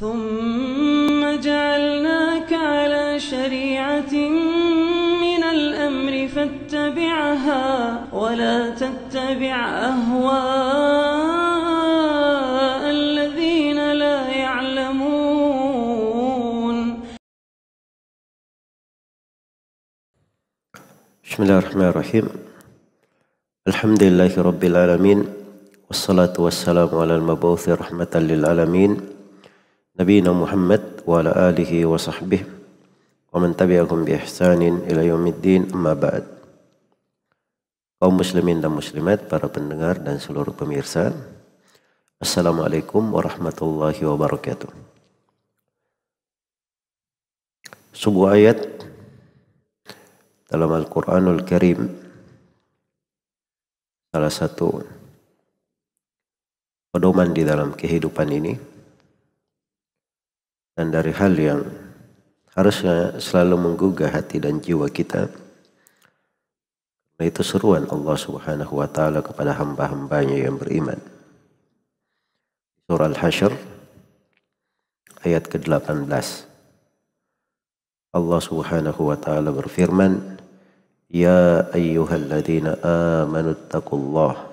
ثم جعلناك على شريعة من الأمر فاتبعها ولا تتبع أهواء الذين لا يعلمون. بسم الله الرحمن الرحيم. الحمد لله رب العالمين والصلاة والسلام على المبعوث رحمة للعالمين. نبينا محمد وعلى آله وصحبه ومن تبعهم بإحسان إلى يوم الدين أما بعد kaum muslimin dan muslimat, para pendengar dan seluruh pemirsa. Assalamualaikum warahmatullahi wabarakatuh. Sebuah ayat dalam Al-Quranul Karim salah satu pedoman di dalam kehidupan ini dan dari hal yang harusnya selalu menggugah hati dan jiwa kita Nah, itu seruan Allah Subhanahu wa taala kepada hamba-hambanya yang beriman. Surah Al-Hasyr ayat ke-18. Allah Subhanahu wa taala berfirman, "Ya ayyuhalladzina amanu taqullaha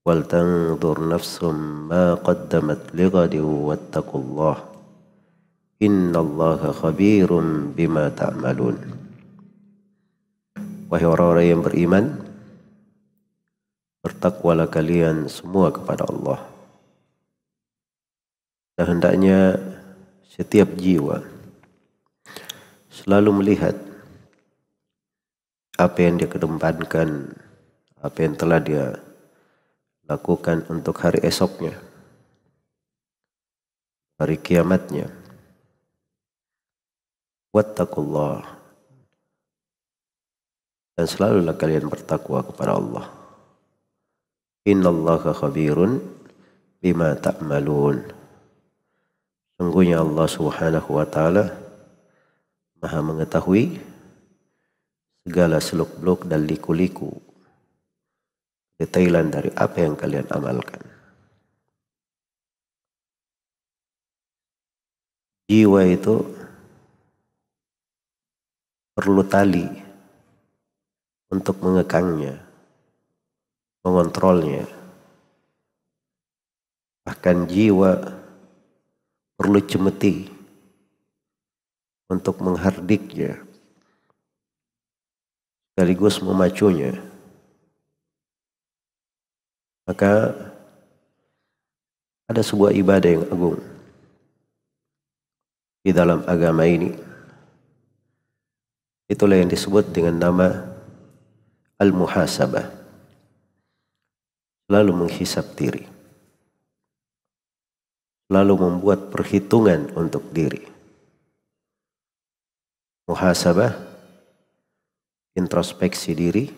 wal tanzur nafsum ma qaddamat lighadin wattaqullaha innallaha khabirum bima ta'malun." Wahai orang-orang yang beriman, bertakwalah kalian semua kepada Allah. Dan hendaknya setiap jiwa selalu melihat apa yang dia kedepankan, apa yang telah dia lakukan untuk hari esoknya, hari kiamatnya. Wattaqullah dan selalulah kalian bertakwa kepada Allah. Innallaha khabirun bima ta'malun. Sungguhnya Allah Subhanahu wa taala Maha mengetahui segala seluk-beluk dan liku-liku detailan dari apa yang kalian amalkan. Jiwa itu perlu tali untuk mengekangnya, mengontrolnya. Bahkan jiwa perlu cemeti untuk menghardiknya, sekaligus memacunya. Maka ada sebuah ibadah yang agung di dalam agama ini. Itulah yang disebut dengan nama al-muhasabah. Selalu menghisap diri. Selalu membuat perhitungan untuk diri. Muhasabah, introspeksi diri,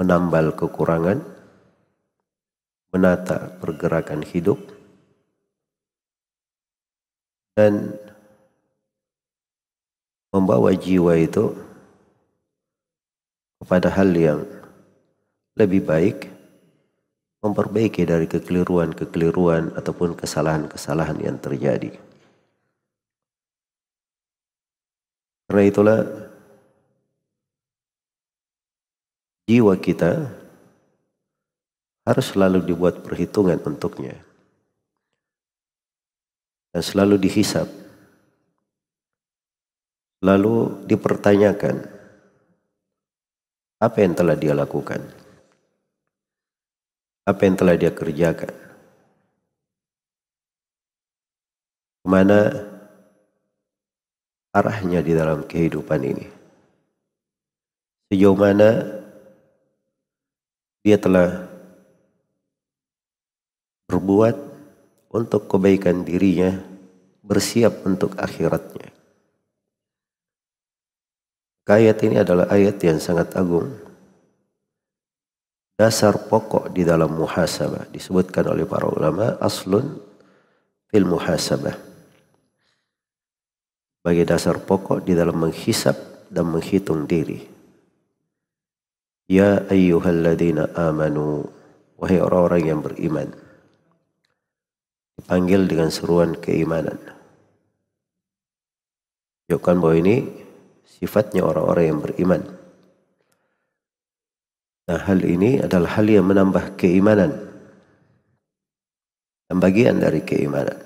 menambal kekurangan, menata pergerakan hidup, dan membawa jiwa itu kepada hal yang lebih baik memperbaiki dari kekeliruan-kekeliruan ataupun kesalahan-kesalahan yang terjadi. Karena itulah jiwa kita harus selalu dibuat perhitungan untuknya dan selalu dihisap, selalu dipertanyakan apa yang telah dia lakukan? Apa yang telah dia kerjakan? Ke mana arahnya di dalam kehidupan ini? Sejauh mana dia telah berbuat untuk kebaikan dirinya, bersiap untuk akhiratnya. Ayat ini adalah ayat yang sangat agung. Dasar pokok di dalam muhasabah disebutkan oleh para ulama aslun fil muhasabah. Bagi dasar pokok di dalam menghisap dan menghitung diri. Ya ayyuhalladzina amanu wahai orang-orang yang beriman. dipanggil dengan seruan keimanan. Yukkan bahwa ini sifatnya orang-orang yang beriman. Nah hal ini adalah hal yang menambah keimanan. Dan bagian dari keimanan.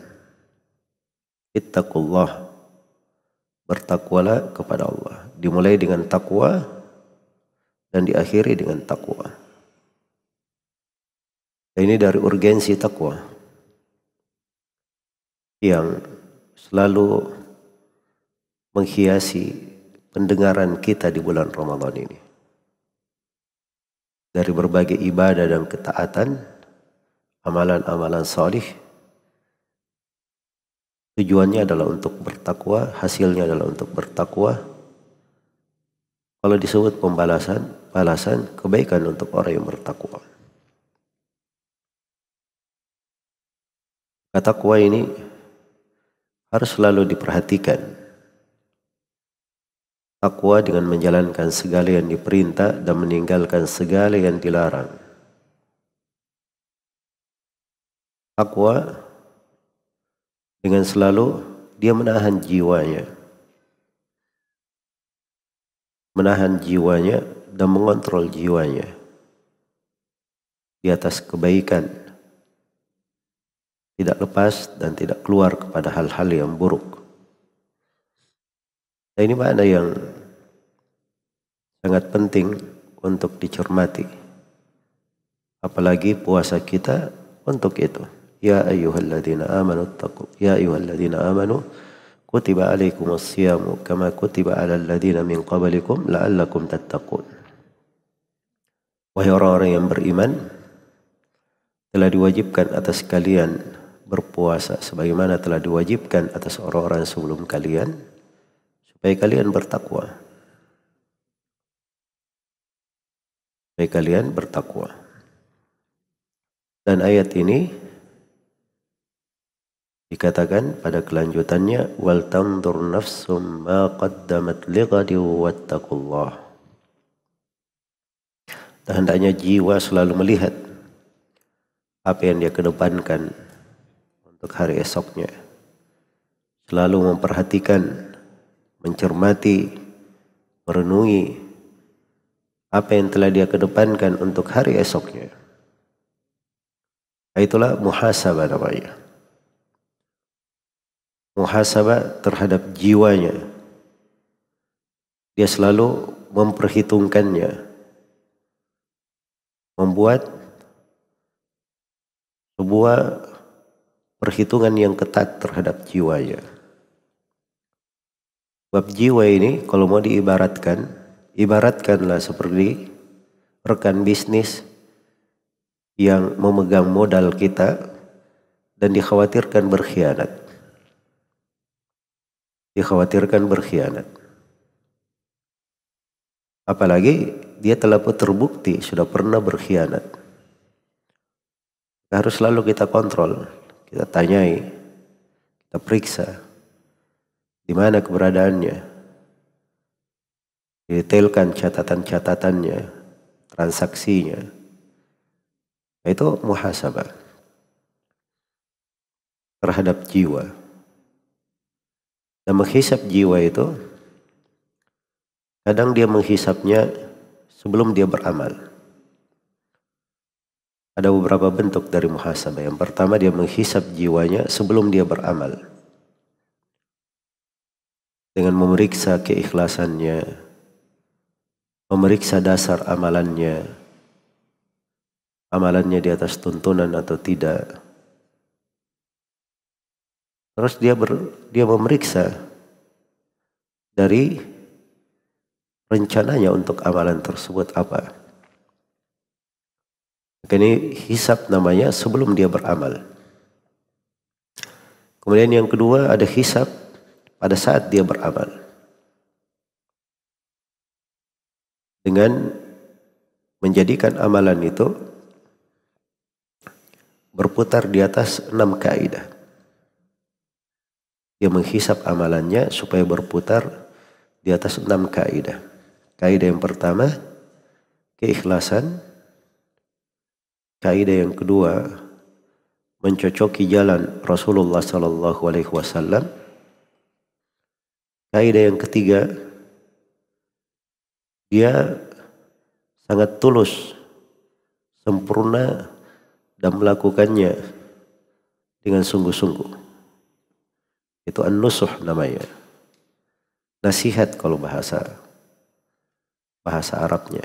Ittaqullah. Bertakwalah kepada Allah. Dimulai dengan takwa dan diakhiri dengan takwa. Ini dari urgensi takwa yang selalu menghiasi pendengaran kita di bulan Ramadan ini. Dari berbagai ibadah dan ketaatan, amalan-amalan salih, tujuannya adalah untuk bertakwa, hasilnya adalah untuk bertakwa. Kalau disebut pembalasan, balasan kebaikan untuk orang yang bertakwa. Kata takwa ini harus selalu diperhatikan. Takwa dengan menjalankan segala yang diperintah dan meninggalkan segala yang dilarang. Takwa dengan selalu dia menahan jiwanya. Menahan jiwanya dan mengontrol jiwanya di atas kebaikan tidak lepas dan tidak keluar kepada hal-hal yang buruk. Nah, ini makna yang sangat penting untuk dicermati. Apalagi puasa kita untuk itu. Ya ayyuhalladzina amanu taqu ya ayyuhalladzina amanu kutiba alaikumus siyamu kama kutiba alal ladzina min qablikum la'allakum tattaqun. Wahai orang-orang yang beriman, telah diwajibkan atas kalian berpuasa sebagaimana telah diwajibkan atas orang-orang sebelum kalian supaya kalian bertakwa. Supaya kalian bertakwa. Dan ayat ini dikatakan pada kelanjutannya wal tandur nafsum ma qaddamat lighadi wattaqullah. Dan hendaknya jiwa selalu melihat apa yang dia kedepankan untuk hari esoknya. Selalu memperhatikan, mencermati, merenungi apa yang telah dia kedepankan untuk hari esoknya. Itulah muhasabah namanya. Muhasabah terhadap jiwanya. Dia selalu memperhitungkannya. Membuat sebuah perhitungan yang ketat terhadap jiwanya. Sebab jiwa ini kalau mau diibaratkan, ibaratkanlah seperti rekan bisnis yang memegang modal kita dan dikhawatirkan berkhianat. Dikhawatirkan berkhianat. Apalagi dia telah terbukti sudah pernah berkhianat. Harus selalu kita kontrol kita tanyai, kita periksa di mana keberadaannya, detailkan catatan-catatannya, transaksinya. Itu muhasabah terhadap jiwa. Dan menghisap jiwa itu kadang dia menghisapnya sebelum dia beramal. Ada beberapa bentuk dari muhasabah. Yang pertama dia menghisap jiwanya sebelum dia beramal. Dengan memeriksa keikhlasannya, memeriksa dasar amalannya, amalannya di atas tuntunan atau tidak. Terus dia ber, dia memeriksa dari rencananya untuk amalan tersebut apa. Maka ini hisap namanya sebelum dia beramal. Kemudian yang kedua ada hisap pada saat dia beramal. Dengan menjadikan amalan itu berputar di atas enam kaidah. Dia menghisap amalannya supaya berputar di atas enam kaidah. Kaidah yang pertama, keikhlasan. Kaidah yang kedua, mencocoki jalan Rasulullah Sallallahu Alaihi Wasallam. Kaidah yang ketiga, dia sangat tulus, sempurna dan melakukannya dengan sungguh-sungguh. Itu an-nusuh namanya. Nasihat kalau bahasa bahasa Arabnya.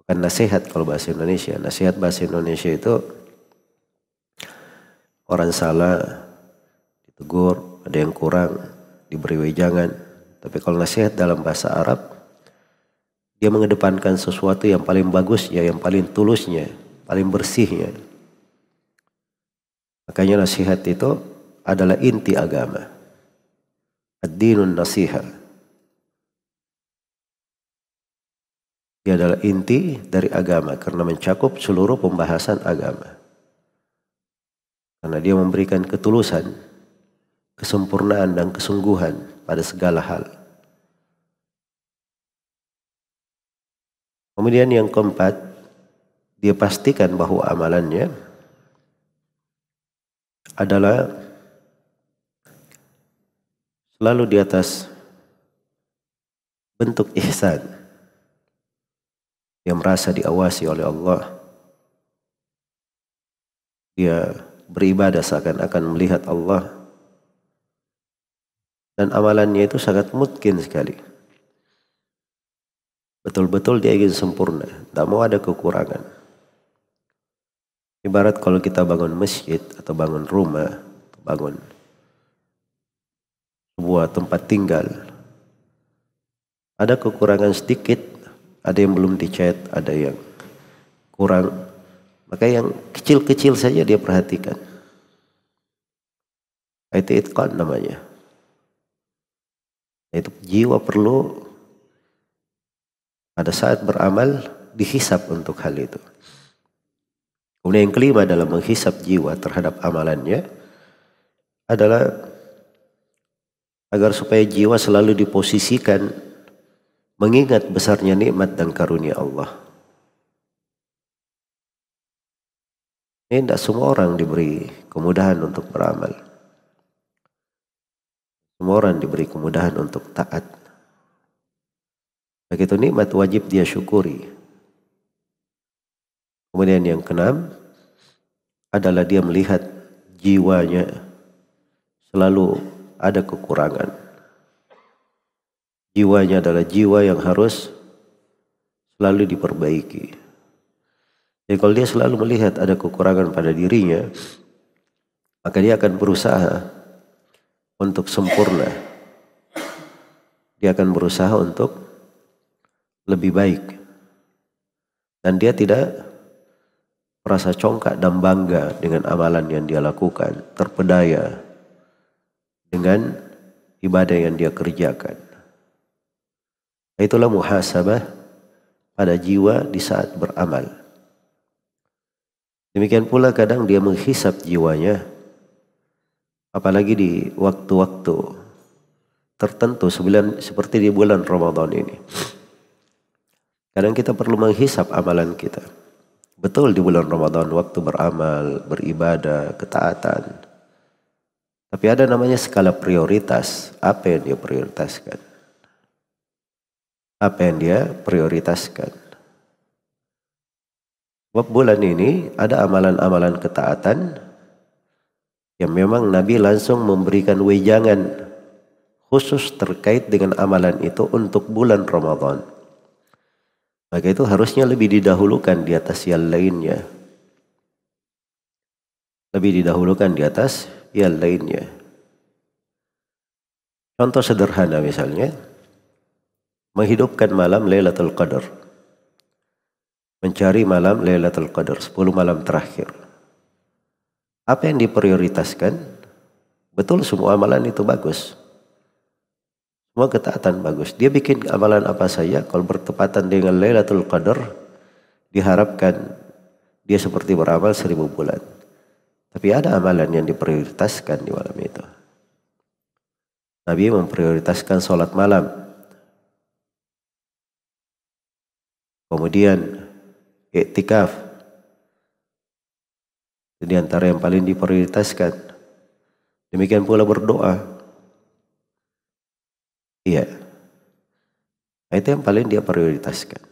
Bukan nasihat kalau bahasa Indonesia. Nasihat bahasa Indonesia itu orang salah ditegur, ada yang kurang, diberi wejangan. Tapi kalau nasihat dalam bahasa Arab, dia mengedepankan sesuatu yang paling bagus ya, yang paling tulusnya, paling bersihnya. Makanya nasihat itu adalah inti agama. Ad-dinun nasihat. Dia adalah inti dari agama karena mencakup seluruh pembahasan agama. Karena dia memberikan ketulusan, kesempurnaan dan kesungguhan pada segala hal. Kemudian yang keempat, dia pastikan bahwa amalannya adalah selalu di atas bentuk ihsan yang merasa diawasi oleh Allah. Dia beribadah seakan-akan melihat Allah. Dan amalannya itu sangat mungkin sekali. Betul-betul dia ingin sempurna. Tidak mau ada kekurangan. Ibarat kalau kita bangun masjid atau bangun rumah, bangun sebuah tempat tinggal. Ada kekurangan sedikit, ada yang belum dicat, ada yang kurang. Maka yang kecil-kecil saja dia perhatikan. Itu itqan namanya. Itu jiwa perlu pada saat beramal dihisap untuk hal itu. Kemudian yang kelima dalam menghisap jiwa terhadap amalannya adalah agar supaya jiwa selalu diposisikan mengingat besarnya nikmat dan karunia Allah. Ini tidak semua orang diberi kemudahan untuk beramal. Semua orang diberi kemudahan untuk taat. Begitu nikmat wajib dia syukuri. Kemudian yang keenam adalah dia melihat jiwanya selalu ada kekurangan jiwanya adalah jiwa yang harus selalu diperbaiki. Jadi kalau dia selalu melihat ada kekurangan pada dirinya, maka dia akan berusaha untuk sempurna. Dia akan berusaha untuk lebih baik. Dan dia tidak merasa congkak dan bangga dengan amalan yang dia lakukan, terpedaya dengan ibadah yang dia kerjakan. Itulah muhasabah pada jiwa di saat beramal. Demikian pula kadang dia menghisap jiwanya. Apalagi di waktu-waktu tertentu seperti di bulan Ramadan ini. Kadang kita perlu menghisap amalan kita. Betul di bulan Ramadan waktu beramal, beribadah, ketaatan. Tapi ada namanya skala prioritas. Apa yang dia prioritaskan? apa yang dia prioritaskan. Sebab bulan ini ada amalan-amalan ketaatan yang memang Nabi langsung memberikan wejangan khusus terkait dengan amalan itu untuk bulan Ramadan. Maka itu harusnya lebih didahulukan di atas yang lainnya. Lebih didahulukan di atas yang lainnya. Contoh sederhana misalnya, menghidupkan malam Lailatul Qadar. Mencari malam Lailatul Qadar, 10 malam terakhir. Apa yang diprioritaskan? Betul semua amalan itu bagus. Semua ketaatan bagus. Dia bikin amalan apa saja kalau bertepatan dengan Lailatul Qadar diharapkan dia seperti beramal seribu bulan. Tapi ada amalan yang diprioritaskan di malam itu. Nabi memprioritaskan sholat malam Kemudian iktikaf. Di antara yang paling diprioritaskan. Demikian pula berdoa. Iya. Itu yang paling dia prioritaskan.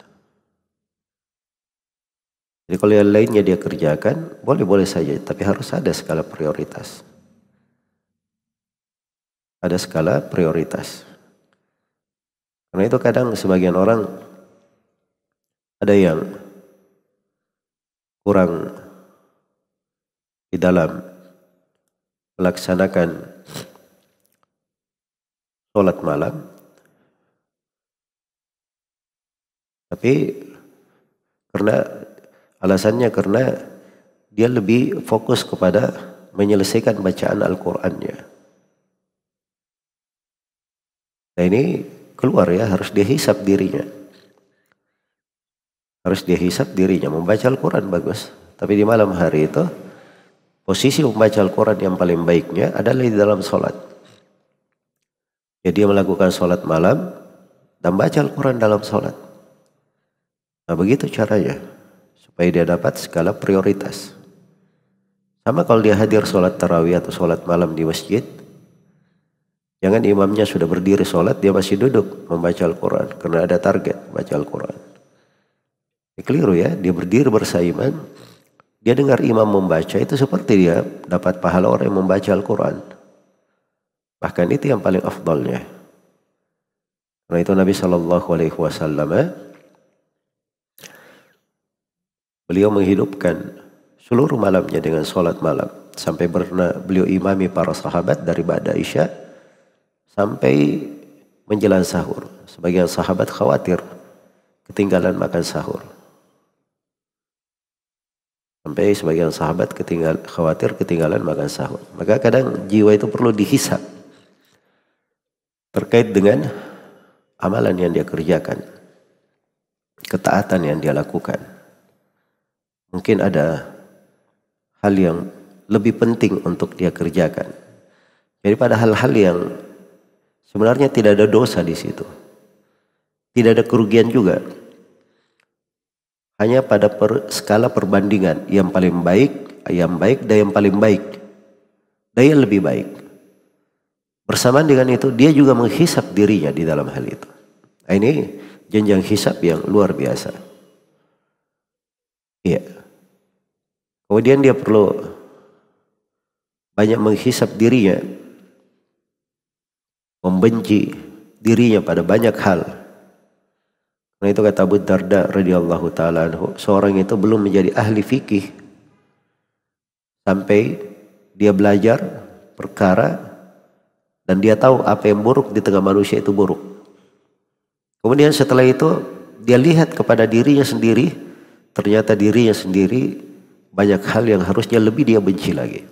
Jadi kalau yang lainnya dia kerjakan, boleh-boleh saja, tapi harus ada skala prioritas. Ada skala prioritas. Karena itu kadang sebagian orang ada yang kurang di dalam melaksanakan sholat malam. Tapi karena alasannya karena dia lebih fokus kepada menyelesaikan bacaan Al-Qur'annya. Nah ini keluar ya harus dihisap dirinya. Harus dihisap dirinya membaca Al-Qur'an bagus. Tapi di malam hari itu posisi membaca Al-Quran yang paling baiknya adalah di dalam sholat. Jadi dia melakukan sholat malam dan baca Al-Quran dalam sholat. Nah begitu caranya. Supaya dia dapat skala prioritas. Sama kalau dia hadir sholat tarawih atau sholat malam di masjid. Jangan imamnya sudah berdiri sholat, dia masih duduk membaca Al-Quran. Karena ada target baca Al-Quran. Ini keliru ya, dia berdiri bersaiman dia dengar imam membaca itu seperti dia dapat pahala orang yang membaca Al-Quran. Bahkan itu yang paling afdalnya. Karena itu Nabi Shallallahu Alaihi Wasallam eh, beliau menghidupkan seluruh malamnya dengan sholat malam sampai pernah beliau imami para sahabat dari Ba'da Isya sampai menjelang sahur. Sebagian sahabat khawatir ketinggalan makan sahur. Sampai sebagian sahabat ketinggal, khawatir ketinggalan makan sahur. Maka kadang jiwa itu perlu dihisap. Terkait dengan amalan yang dia kerjakan. Ketaatan yang dia lakukan. Mungkin ada hal yang lebih penting untuk dia kerjakan. Daripada hal-hal yang sebenarnya tidak ada dosa di situ. Tidak ada kerugian juga hanya pada per, skala perbandingan yang paling baik, yang baik dan yang paling baik. Dan yang lebih baik. Bersamaan dengan itu dia juga menghisap dirinya di dalam hal itu. Nah, ini jenjang hisap yang luar biasa. Iya. Kemudian dia perlu banyak menghisap dirinya. Membenci dirinya pada banyak hal Nah itu kata Abu Darda radhiyallahu taala seorang itu belum menjadi ahli fikih sampai dia belajar perkara dan dia tahu apa yang buruk di tengah manusia itu buruk. Kemudian setelah itu dia lihat kepada dirinya sendiri, ternyata dirinya sendiri banyak hal yang harusnya lebih dia benci lagi.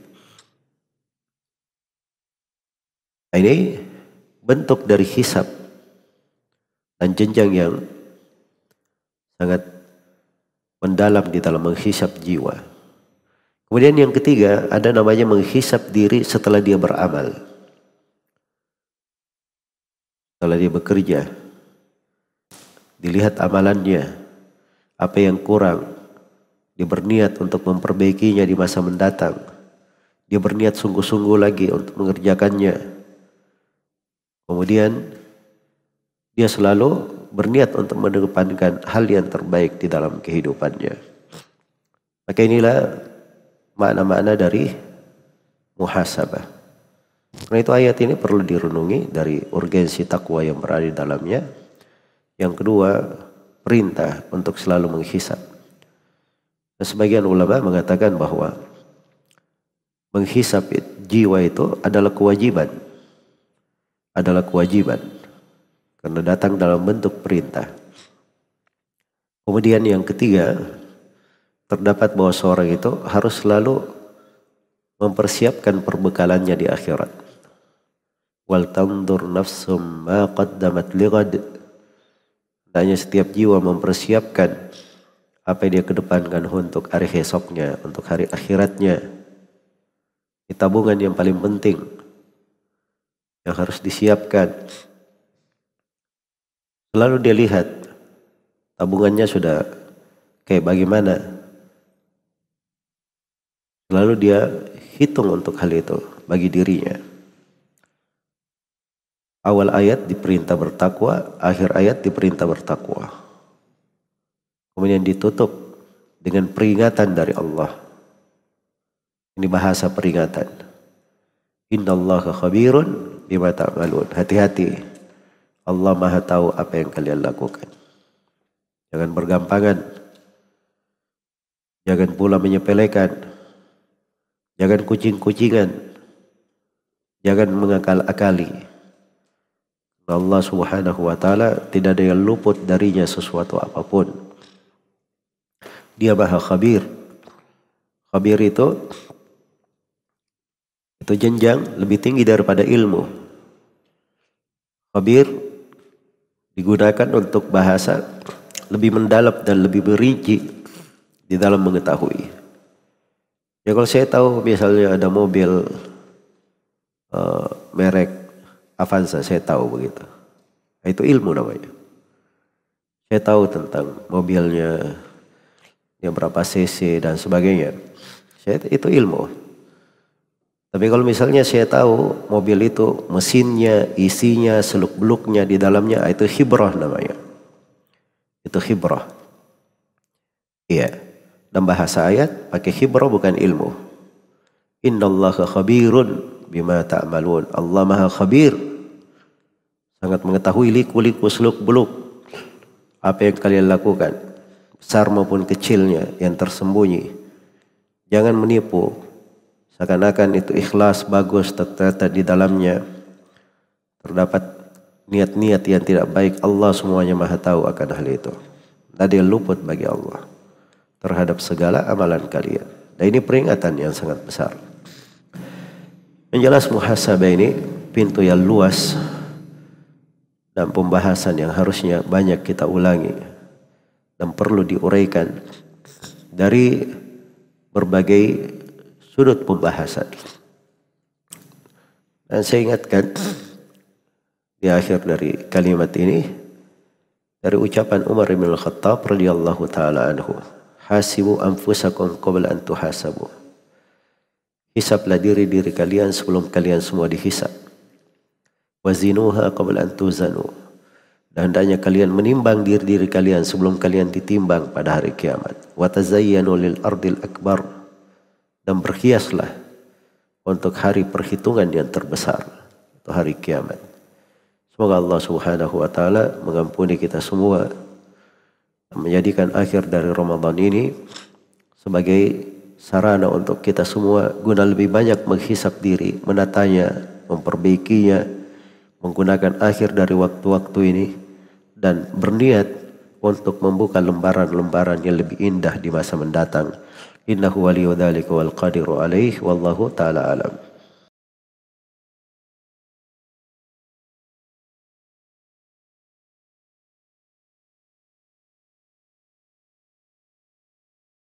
Nah, ini bentuk dari hisab dan jenjang yang sangat mendalam di dalam menghisap jiwa. Kemudian yang ketiga ada namanya menghisap diri setelah dia beramal. Setelah dia bekerja. Dilihat amalannya. Apa yang kurang. Dia berniat untuk memperbaikinya di masa mendatang. Dia berniat sungguh-sungguh lagi untuk mengerjakannya. Kemudian dia selalu berniat untuk mengedepankan hal yang terbaik di dalam kehidupannya. Maka inilah makna-makna dari muhasabah. Karena itu ayat ini perlu direnungi dari urgensi takwa yang berada di dalamnya. Yang kedua, perintah untuk selalu menghisap. Dan sebagian ulama mengatakan bahwa menghisap jiwa itu adalah kewajiban. Adalah kewajiban. Karena datang dalam bentuk perintah. Kemudian yang ketiga, terdapat bahwa seorang itu harus selalu mempersiapkan perbekalannya di akhirat. Wal tandur nafsum ma qaddamat lighad. Hanya setiap jiwa mempersiapkan apa yang dia kedepankan untuk hari esoknya, untuk hari akhiratnya. Ini tabungan yang paling penting yang harus disiapkan Lalu dia lihat tabungannya sudah kayak bagaimana. Lalu dia hitung untuk hal itu bagi dirinya. Awal ayat diperintah bertakwa, akhir ayat diperintah bertakwa. Kemudian ditutup dengan peringatan dari Allah. Ini bahasa peringatan. Inna Allah khabirun bima ta'malun. Hati-hati. Allah maha tahu apa yang kalian lakukan. Jangan bergampangan. Jangan pula menyepelekan. Jangan kucing-kucingan. Jangan mengakal-akali. Allah subhanahu wa ta'ala tidak ada yang luput darinya sesuatu apa pun. Dia maha khabir. Khabir itu itu jenjang lebih tinggi daripada ilmu. Khabir digunakan untuk bahasa lebih mendalam dan lebih merinci di dalam mengetahui. Ya kalau saya tahu misalnya ada mobil uh, merek Avanza, saya tahu begitu. Itu ilmu namanya. Saya tahu tentang mobilnya, yang berapa cc dan sebagainya. Saya, itu ilmu. Tapi kalau misalnya saya tahu mobil itu mesinnya, isinya, seluk-beluknya di dalamnya, itu hibrah namanya. Itu hibrah. Iya. Dan bahasa ayat pakai hibrah bukan ilmu. Inna Allah khabirun bima ta'malun. Allah maha khabir. Sangat mengetahui liku-liku seluk-beluk. Apa yang kalian lakukan. Besar maupun kecilnya yang tersembunyi. Jangan menipu. Seakan-akan itu ikhlas, bagus, ternyata di dalamnya terdapat niat-niat yang tidak baik. Allah semuanya maha tahu akan hal itu. Tadi luput bagi Allah terhadap segala amalan kalian. Dan ini peringatan yang sangat besar. Yang jelas muhasabah ini pintu yang luas dan pembahasan yang harusnya banyak kita ulangi dan perlu diuraikan dari berbagai sudut pembahasan. Dan saya ingatkan di akhir dari kalimat ini dari ucapan Umar bin Al-Khattab radhiyallahu taala anhu Hasibu anfusakum qabla an tuhasabu. Hisablah diri-diri kalian sebelum kalian semua dihisab. Wazinuha qabla. Dan hendaknya kalian menimbang diri-diri kalian sebelum kalian ditimbang pada hari kiamat. Watazayyanu lil ardil akbar. Dan berhiaslah untuk hari perhitungan yang terbesar. Itu hari kiamat. Semoga Allah subhanahu wa ta'ala mengampuni kita semua menjadikan akhir dari Ramadan ini sebagai sarana untuk kita semua guna lebih banyak menghisap diri, menatanya, memperbaikinya, menggunakan akhir dari waktu-waktu ini dan berniat untuk membuka lembaran-lembaran yang lebih indah di masa mendatang. Innahu waliyudzalika wal qadiru wallahu taala alam.